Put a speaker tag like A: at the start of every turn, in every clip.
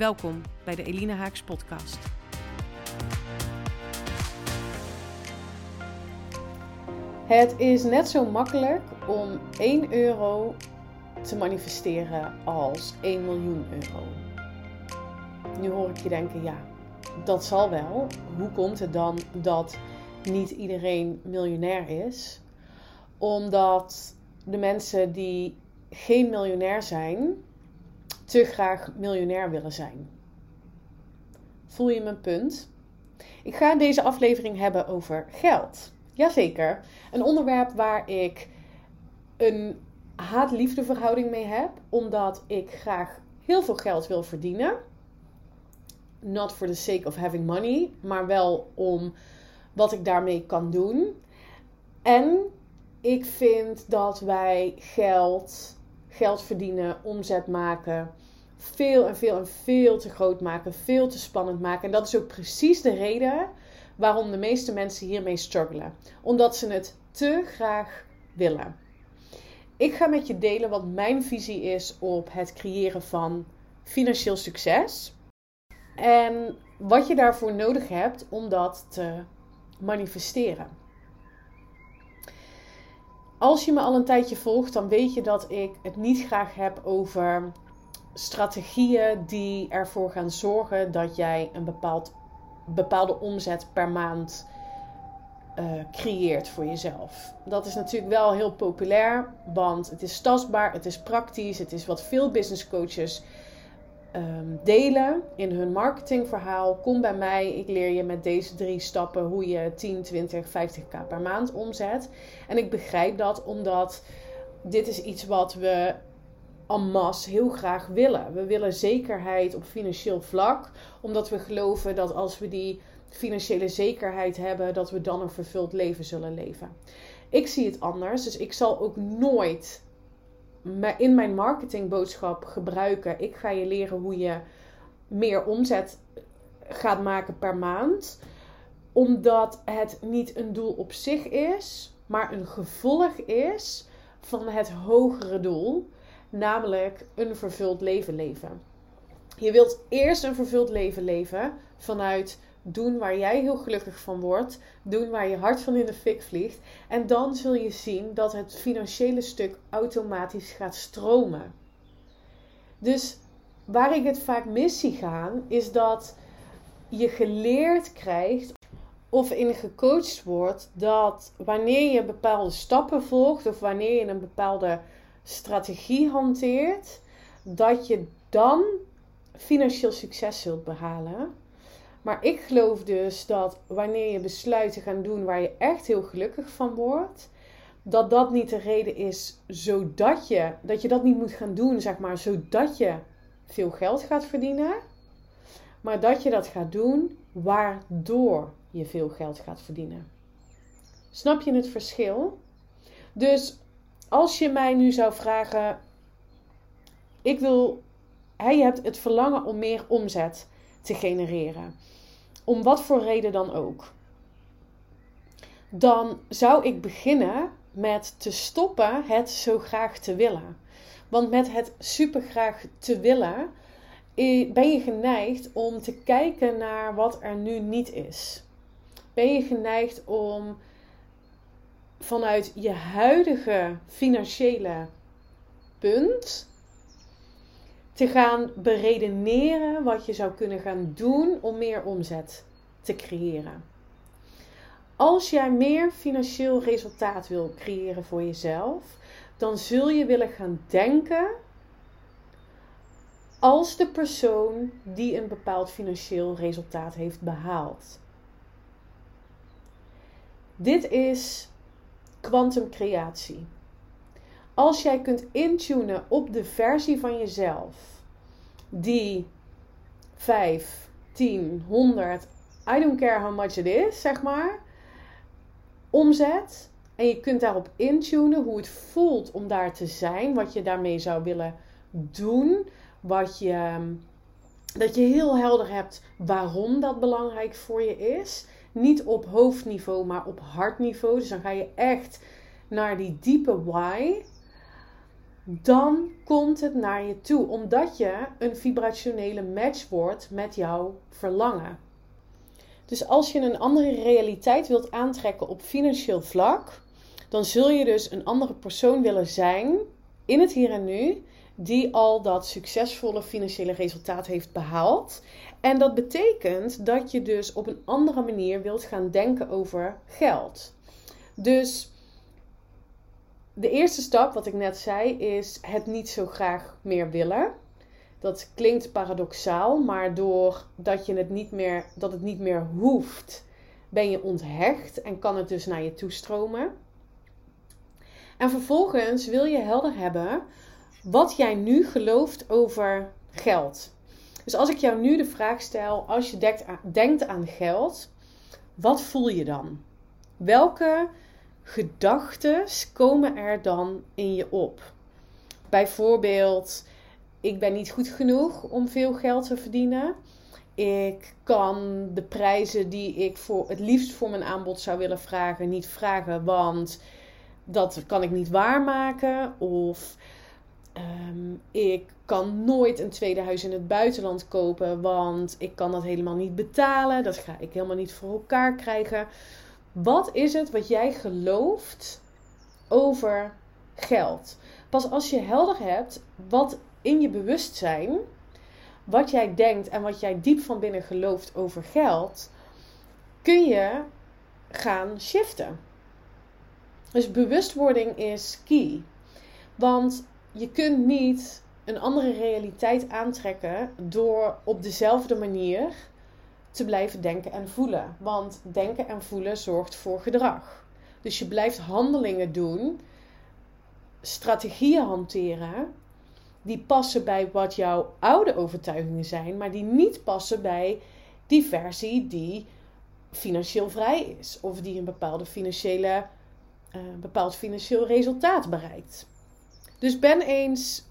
A: Welkom bij de Elina Haaks podcast.
B: Het is net zo makkelijk om 1 euro te manifesteren als 1 miljoen euro. Nu hoor ik je denken, ja, dat zal wel. Hoe komt het dan dat niet iedereen miljonair is? Omdat de mensen die geen miljonair zijn, te graag miljonair willen zijn. Voel je mijn punt? Ik ga deze aflevering hebben over geld. Jazeker, een onderwerp waar ik een haat-liefde verhouding mee heb, omdat ik graag heel veel geld wil verdienen. Not for the sake of having money, maar wel om wat ik daarmee kan doen. En ik vind dat wij geld, geld verdienen, omzet maken, veel en veel en veel te groot maken, veel te spannend maken. En dat is ook precies de reden waarom de meeste mensen hiermee struggelen. Omdat ze het te graag willen. Ik ga met je delen wat mijn visie is op het creëren van financieel succes. En wat je daarvoor nodig hebt om dat te manifesteren. Als je me al een tijdje volgt, dan weet je dat ik het niet graag heb over strategieën die ervoor gaan zorgen dat jij een bepaald, bepaalde omzet per maand uh, creëert voor jezelf. Dat is natuurlijk wel heel populair, want het is tastbaar, het is praktisch, het is wat veel business coaches um, delen in hun marketingverhaal. Kom bij mij, ik leer je met deze drie stappen hoe je 10, 20, 50k per maand omzet. En ik begrijp dat omdat dit is iets wat we en masse heel graag willen. We willen zekerheid op financieel vlak, omdat we geloven dat als we die financiële zekerheid hebben, dat we dan een vervuld leven zullen leven. Ik zie het anders, dus ik zal ook nooit in mijn marketingboodschap gebruiken. Ik ga je leren hoe je meer omzet gaat maken per maand, omdat het niet een doel op zich is, maar een gevolg is van het hogere doel namelijk een vervuld leven leven. Je wilt eerst een vervuld leven leven vanuit doen waar jij heel gelukkig van wordt, doen waar je hart van in de fik vliegt. En dan zul je zien dat het financiële stuk automatisch gaat stromen. Dus waar ik het vaak mis zie gaan, is dat je geleerd krijgt of in gecoacht wordt dat wanneer je bepaalde stappen volgt of wanneer je een bepaalde strategie hanteert, dat je dan financieel succes zult behalen. Maar ik geloof dus dat wanneer je besluit te gaan doen waar je echt heel gelukkig van wordt, dat dat niet de reden is zodat je, dat je dat niet moet gaan doen, zeg maar, zodat je veel geld gaat verdienen. Maar dat je dat gaat doen waardoor je veel geld gaat verdienen. Snap je het verschil? Dus als je mij nu zou vragen, ik wil, hij hebt het verlangen om meer omzet te genereren. Om wat voor reden dan ook. Dan zou ik beginnen met te stoppen het zo graag te willen. Want met het super graag te willen ben je geneigd om te kijken naar wat er nu niet is. Ben je geneigd om vanuit je huidige financiële punt te gaan beredeneren wat je zou kunnen gaan doen om meer omzet te creëren. Als jij meer financieel resultaat wil creëren voor jezelf, dan zul je willen gaan denken als de persoon die een bepaald financieel resultaat heeft behaald. Dit is kwantumcreatie. Als jij kunt intunen op de versie van jezelf die 5, 10, 100, I don't care how much it is, zeg maar, omzet. En je kunt daarop intunen hoe het voelt om daar te zijn, wat je daarmee zou willen doen, wat je, dat je heel helder hebt waarom dat belangrijk voor je is. Niet op hoofdniveau, maar op hartniveau. Dus dan ga je echt naar die diepe why. Dan komt het naar je toe, omdat je een vibrationele match wordt met jouw verlangen. Dus als je een andere realiteit wilt aantrekken op financieel vlak, dan zul je dus een andere persoon willen zijn in het hier en nu, die al dat succesvolle financiële resultaat heeft behaald. En dat betekent dat je dus op een andere manier wilt gaan denken over geld. Dus de eerste stap, wat ik net zei, is het niet zo graag meer willen. Dat klinkt paradoxaal, maar doordat je het niet meer, dat het niet meer hoeft, ben je onthecht en kan het dus naar je toestromen. En vervolgens wil je helder hebben wat jij nu gelooft over geld. Dus als ik jou nu de vraag stel, als je denkt aan, denkt aan geld, wat voel je dan? Welke gedachten komen er dan in je op? Bijvoorbeeld, ik ben niet goed genoeg om veel geld te verdienen. Ik kan de prijzen die ik voor het liefst voor mijn aanbod zou willen vragen niet vragen, want dat kan ik niet waarmaken. Of ehm, ik kan nooit een tweede huis in het buitenland kopen, want ik kan dat helemaal niet betalen. Dat ga ik helemaal niet voor elkaar krijgen. Wat is het wat jij gelooft over geld? Pas als je helder hebt wat in je bewustzijn, wat jij denkt en wat jij diep van binnen gelooft over geld, kun je gaan shiften. Dus bewustwording is key. Want je kunt niet een andere realiteit aantrekken door op dezelfde manier te blijven denken en voelen. Want denken en voelen zorgt voor gedrag. Dus je blijft handelingen doen, strategieën hanteren, die passen bij wat jouw oude overtuigingen zijn, maar die niet passen bij die versie die financieel vrij is of die een bepaalde financiële uh, bepaald financieel resultaat bereikt. Dus ben eens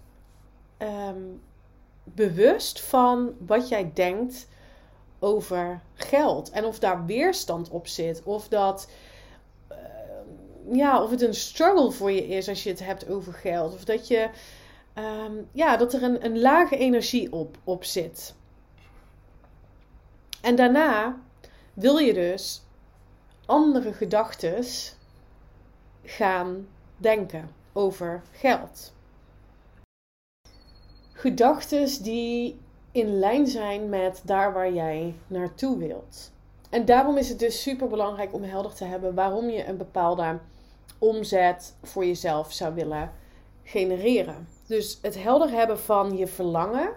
B: ehm, bewust van wat jij denkt over geld. En of daar weerstand op zit. Of dat. Uh, ja, of het een struggle voor je is als je het hebt over geld. Of dat je. Um, ja, dat er een, een lage energie op, op zit. En daarna wil je dus andere gedachten gaan denken over geld. Gedachten die in lijn zijn met daar waar jij naartoe wilt. En daarom is het dus super belangrijk om helder te hebben waarom je een bepaalde omzet voor jezelf zou willen genereren. Dus het helder hebben van je verlangen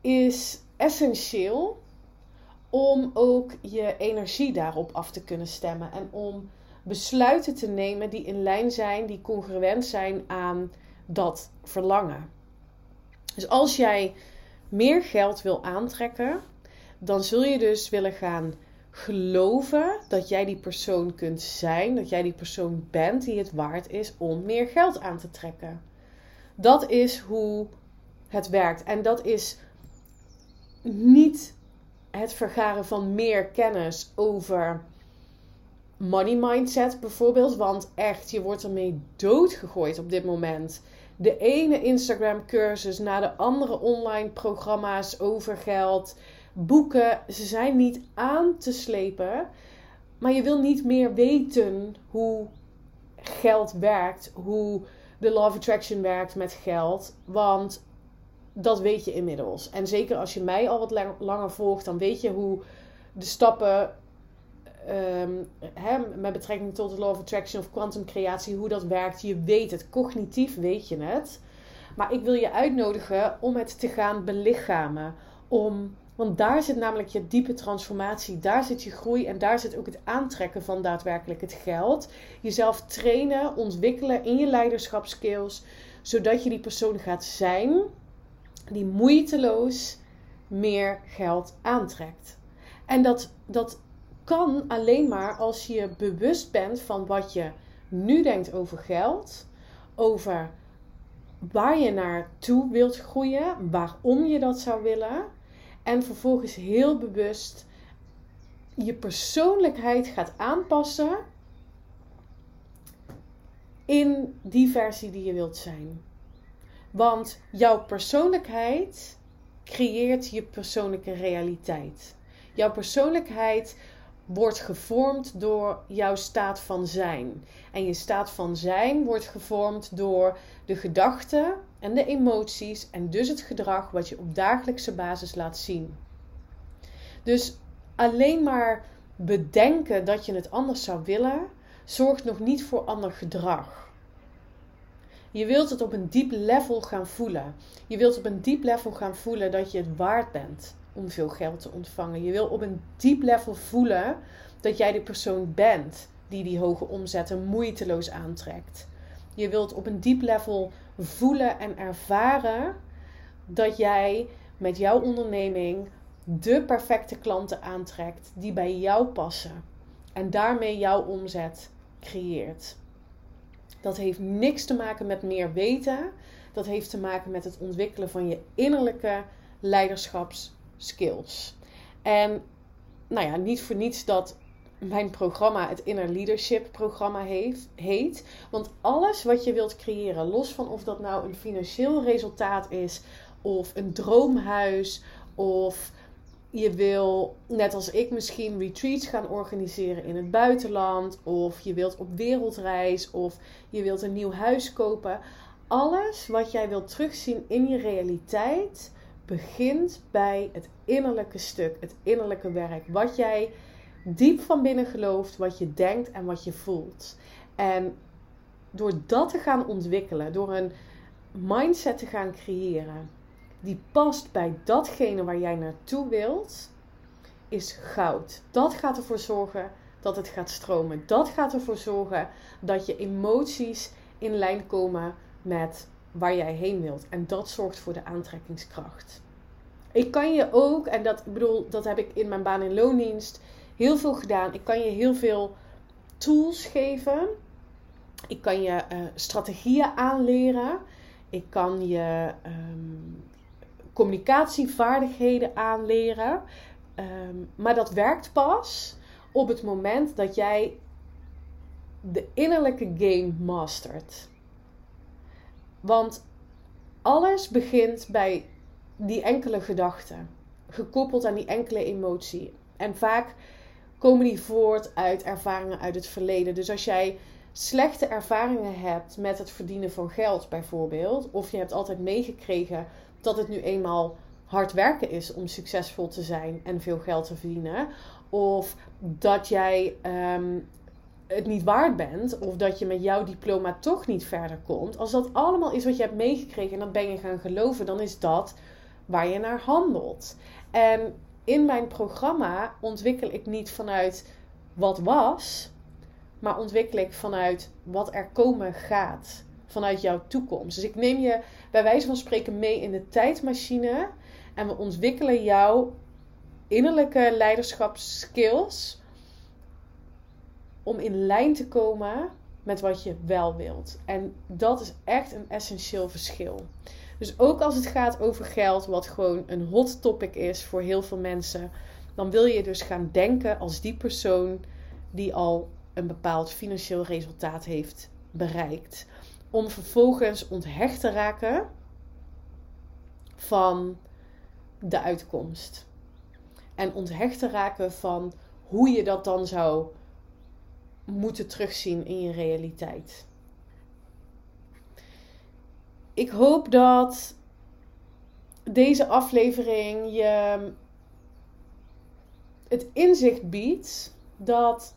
B: is essentieel om ook je energie daarop af te kunnen stemmen en om besluiten te nemen die in lijn zijn, die congruent zijn aan dat verlangen. Dus als jij meer geld wil aantrekken, dan zul je dus willen gaan geloven dat jij die persoon kunt zijn, dat jij die persoon bent die het waard is om meer geld aan te trekken. Dat is hoe het werkt. En dat is niet het vergaren van meer kennis over money mindset bijvoorbeeld. Want echt, je wordt ermee doodgegooid op dit moment. De ene Instagram cursus na de andere online programma's over geld, boeken, ze zijn niet aan te slepen. Maar je wil niet meer weten hoe geld werkt, hoe de law of attraction werkt met geld. Want dat weet je inmiddels. En zeker als je mij al wat langer volgt, dan weet je hoe de stappen um, met betrekking tot de law of attraction of quantum creatie, hoe dat werkt. Je weet het, cognitief weet je het. Maar ik wil je uitnodigen om het te gaan belichamen. Om, want daar zit namelijk je diepe transformatie, daar zit je groei en daar zit ook het aantrekken van daadwerkelijk het geld. Jezelf trainen, ontwikkelen in je leiderschapskills, zodat je die persoon gaat zijn die moeiteloos meer geld aantrekt. En dat, dat kan alleen maar als je bewust bent van wat je nu denkt over geld, over waar je naartoe wilt groeien, waarom je dat zou willen. En vervolgens heel bewust je persoonlijkheid gaat aanpassen in die versie die je wilt zijn. Want jouw persoonlijkheid creëert je persoonlijke realiteit. Jouw persoonlijkheid wordt gevormd door jouw staat van zijn. En je staat van zijn wordt gevormd door de gedachten en de emoties en dus het gedrag wat je op dagelijkse basis laat zien. Dus alleen maar bedenken dat je het anders zou willen, zorgt nog niet voor ander gedrag. Je wilt het op een diep level gaan voelen. Je wilt op een diep level gaan voelen dat je het waard bent om veel geld te ontvangen. Je wil op een diep level voelen dat jij de persoon bent die die hoge omzetten moeiteloos aantrekt. Je wilt op een diep level voelen en ervaren dat jij met jouw onderneming de perfecte klanten aantrekt die bij jou passen en daarmee jouw omzet creëert. Dat heeft niks te maken met meer weten. Dat heeft te maken met het ontwikkelen van je innerlijke leiderschapskills. En nou ja, niet voor niets dat mijn programma het Inner Leadership programma heeft, heet. Want alles wat je wilt creëren, los van of dat nou een financieel resultaat is, of een droomhuis, of je wil, net als ik misschien, retreats gaan organiseren in het buitenland. Of je wilt op wereldreis. Of je wilt een nieuw huis kopen. Alles wat jij wilt terugzien in je realiteit begint bij het innerlijke stuk, het innerlijke werk. Wat jij diep van binnen gelooft, wat je denkt en wat je voelt. En door dat te gaan ontwikkelen, door een mindset te gaan creëren die past bij datgene waar jij naartoe wilt, is goud. Dat gaat ervoor zorgen dat het gaat stromen. Dat gaat ervoor zorgen dat je emoties in lijn komen met waar jij heen wilt. En dat zorgt voor de aantrekkingskracht. Ik kan je ook, en dat bedoel, dat heb ik in mijn baan in loondienst heel veel gedaan. Ik kan je heel veel tools geven. Ik kan je uh, strategieën aanleren. Ik kan je um, communicatievaardigheden aanleren. Um, maar dat werkt pas op het moment dat jij de innerlijke game mastert. Want alles begint bij die enkele gedachte, gekoppeld aan die enkele emotie. En vaak komen die voort uit ervaringen uit het verleden. Dus als jij slechte ervaringen hebt met het verdienen van geld, bijvoorbeeld, of je hebt altijd meegekregen dat het nu eenmaal hard werken is om succesvol te zijn en veel geld te verdienen. Of dat jij ehm, het niet waard bent. Of dat je met jouw diploma toch niet verder komt. Als dat allemaal is wat je hebt meegekregen en dat ben je gaan geloven, dan is dat waar je naar handelt. En in mijn programma ontwikkel ik niet vanuit wat was, maar ontwikkel ik vanuit wat er komen gaat. Vanuit jouw toekomst. Dus ik neem je bij wijze van spreken mee in de tijdmachine. En we ontwikkelen jouw innerlijke leiderschapskills om in lijn te komen met wat je wel wilt. En dat is echt een essentieel verschil. Dus ook als het gaat over geld, wat gewoon een hot topic is voor heel veel mensen, dan wil je dus gaan denken als die persoon die al een bepaald financieel resultaat heeft bereikt om vervolgens onthecht te raken van de uitkomst. En onthecht te raken van hoe je dat dan zou moeten terugzien in je realiteit. Ik hoop dat deze aflevering je het inzicht biedt dat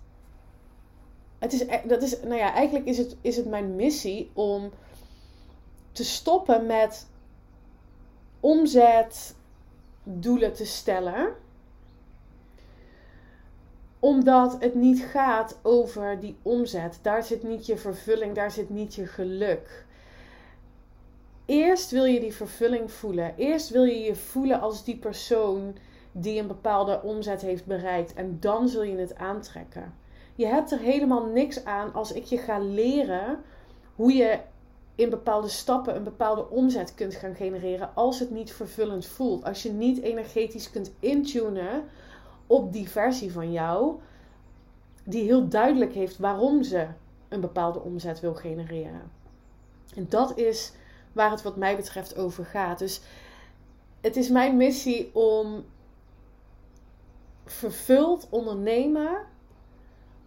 B: het is, e- dat is, nou ja, eigenlijk is het, is het mijn missie om te stoppen met omzetdoelen te stellen. Omdat het niet gaat over die omzet. Daar zit niet je vervulling, daar zit niet je geluk. eerst wil je die vervulling voelen. Eerst wil je je voelen als die persoon die een bepaalde omzet heeft bereikt. En dan zul je het aantrekken. Je hebt er helemaal niks aan als ik je ga leren hoe je in bepaalde stappen een bepaalde omzet kunt gaan genereren als het niet vervullend voelt. Als je niet energetisch kunt intunen op die versie van jou die heel duidelijk heeft waarom ze een bepaalde omzet wil genereren. En dat is waar het wat mij betreft over gaat. Dus het is mijn missie om vervuld ondernemen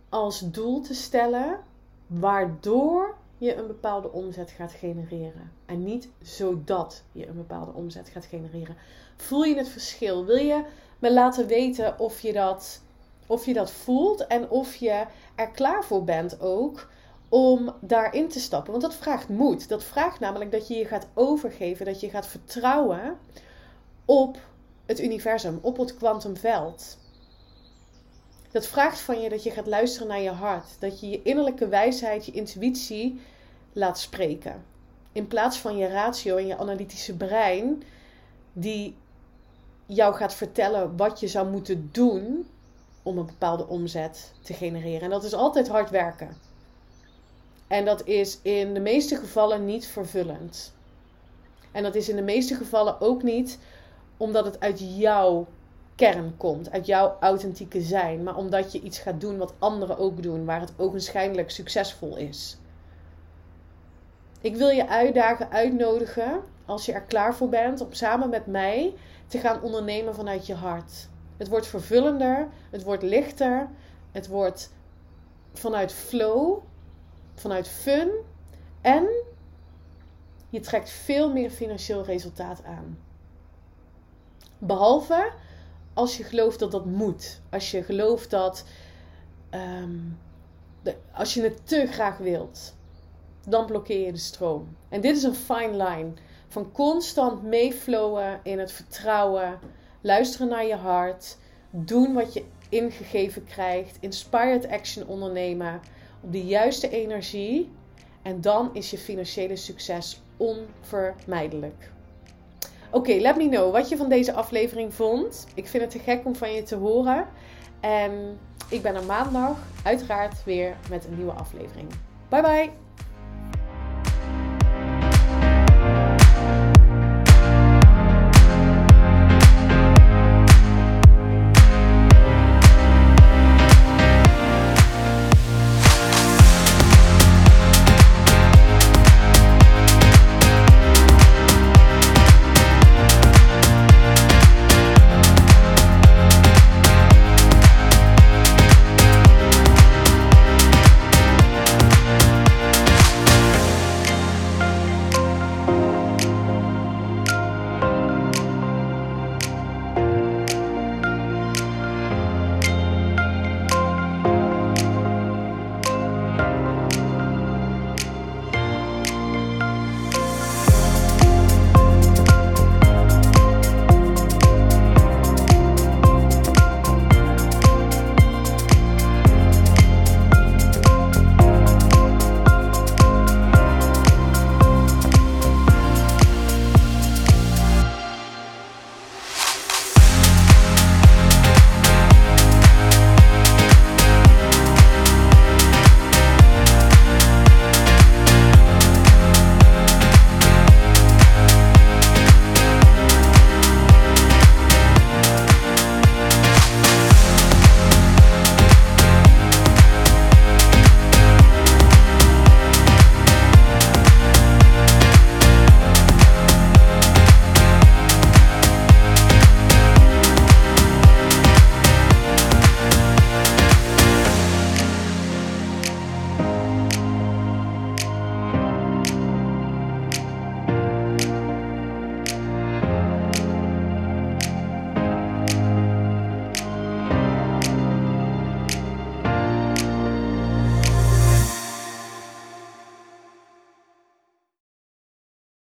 B: als doel te stellen, waardoor je een bepaalde omzet gaat genereren. En niet zodat je een bepaalde omzet gaat genereren. Voel je het verschil? Wil je me laten weten of je dat, of je dat voelt en of je er klaar voor bent ook om daarin te stappen? Want dat vraagt moed. Dat vraagt namelijk dat je je gaat overgeven, dat je gaat vertrouwen op het universum, op het kwantumveld. Dat vraagt van je dat je gaat luisteren naar je hart. Dat je je innerlijke wijsheid, je intuïtie laat spreken. In plaats van je ratio en je analytische brein, die jou gaat vertellen wat je zou moeten doen om een bepaalde omzet te genereren. En dat is altijd hard werken. En dat is in de meeste gevallen niet vervullend. En dat is in de meeste gevallen ook niet omdat het uit jouw kern komt, uit jouw authentieke zijn, maar omdat je iets gaat doen wat anderen ook doen, waar het ogenschijnlijk succesvol is. Ik wil je uitdagen, uitnodigen, als je er klaar voor bent, om samen met mij te gaan ondernemen vanuit je hart. Het wordt vervullender, het wordt lichter, het wordt vanuit flow, vanuit fun en je trekt veel meer financieel resultaat aan. Behalve als je gelooft dat dat moet. Als je gelooft dat. Ehm, de, als je het te graag wilt, dan blokkeer je de stroom. En dit is een fine line. Van constant meeflowen in het vertrouwen, luisteren naar je hart, doen wat je ingegeven krijgt, inspired action ondernemen op de juiste energie. En dan is je financiële succes onvermijdelijk. Oké, let me know wat je van deze aflevering vond. Ik vind het te gek om van je te horen. En ik ben er maandag uiteraard weer met een nieuwe aflevering. Bye bye!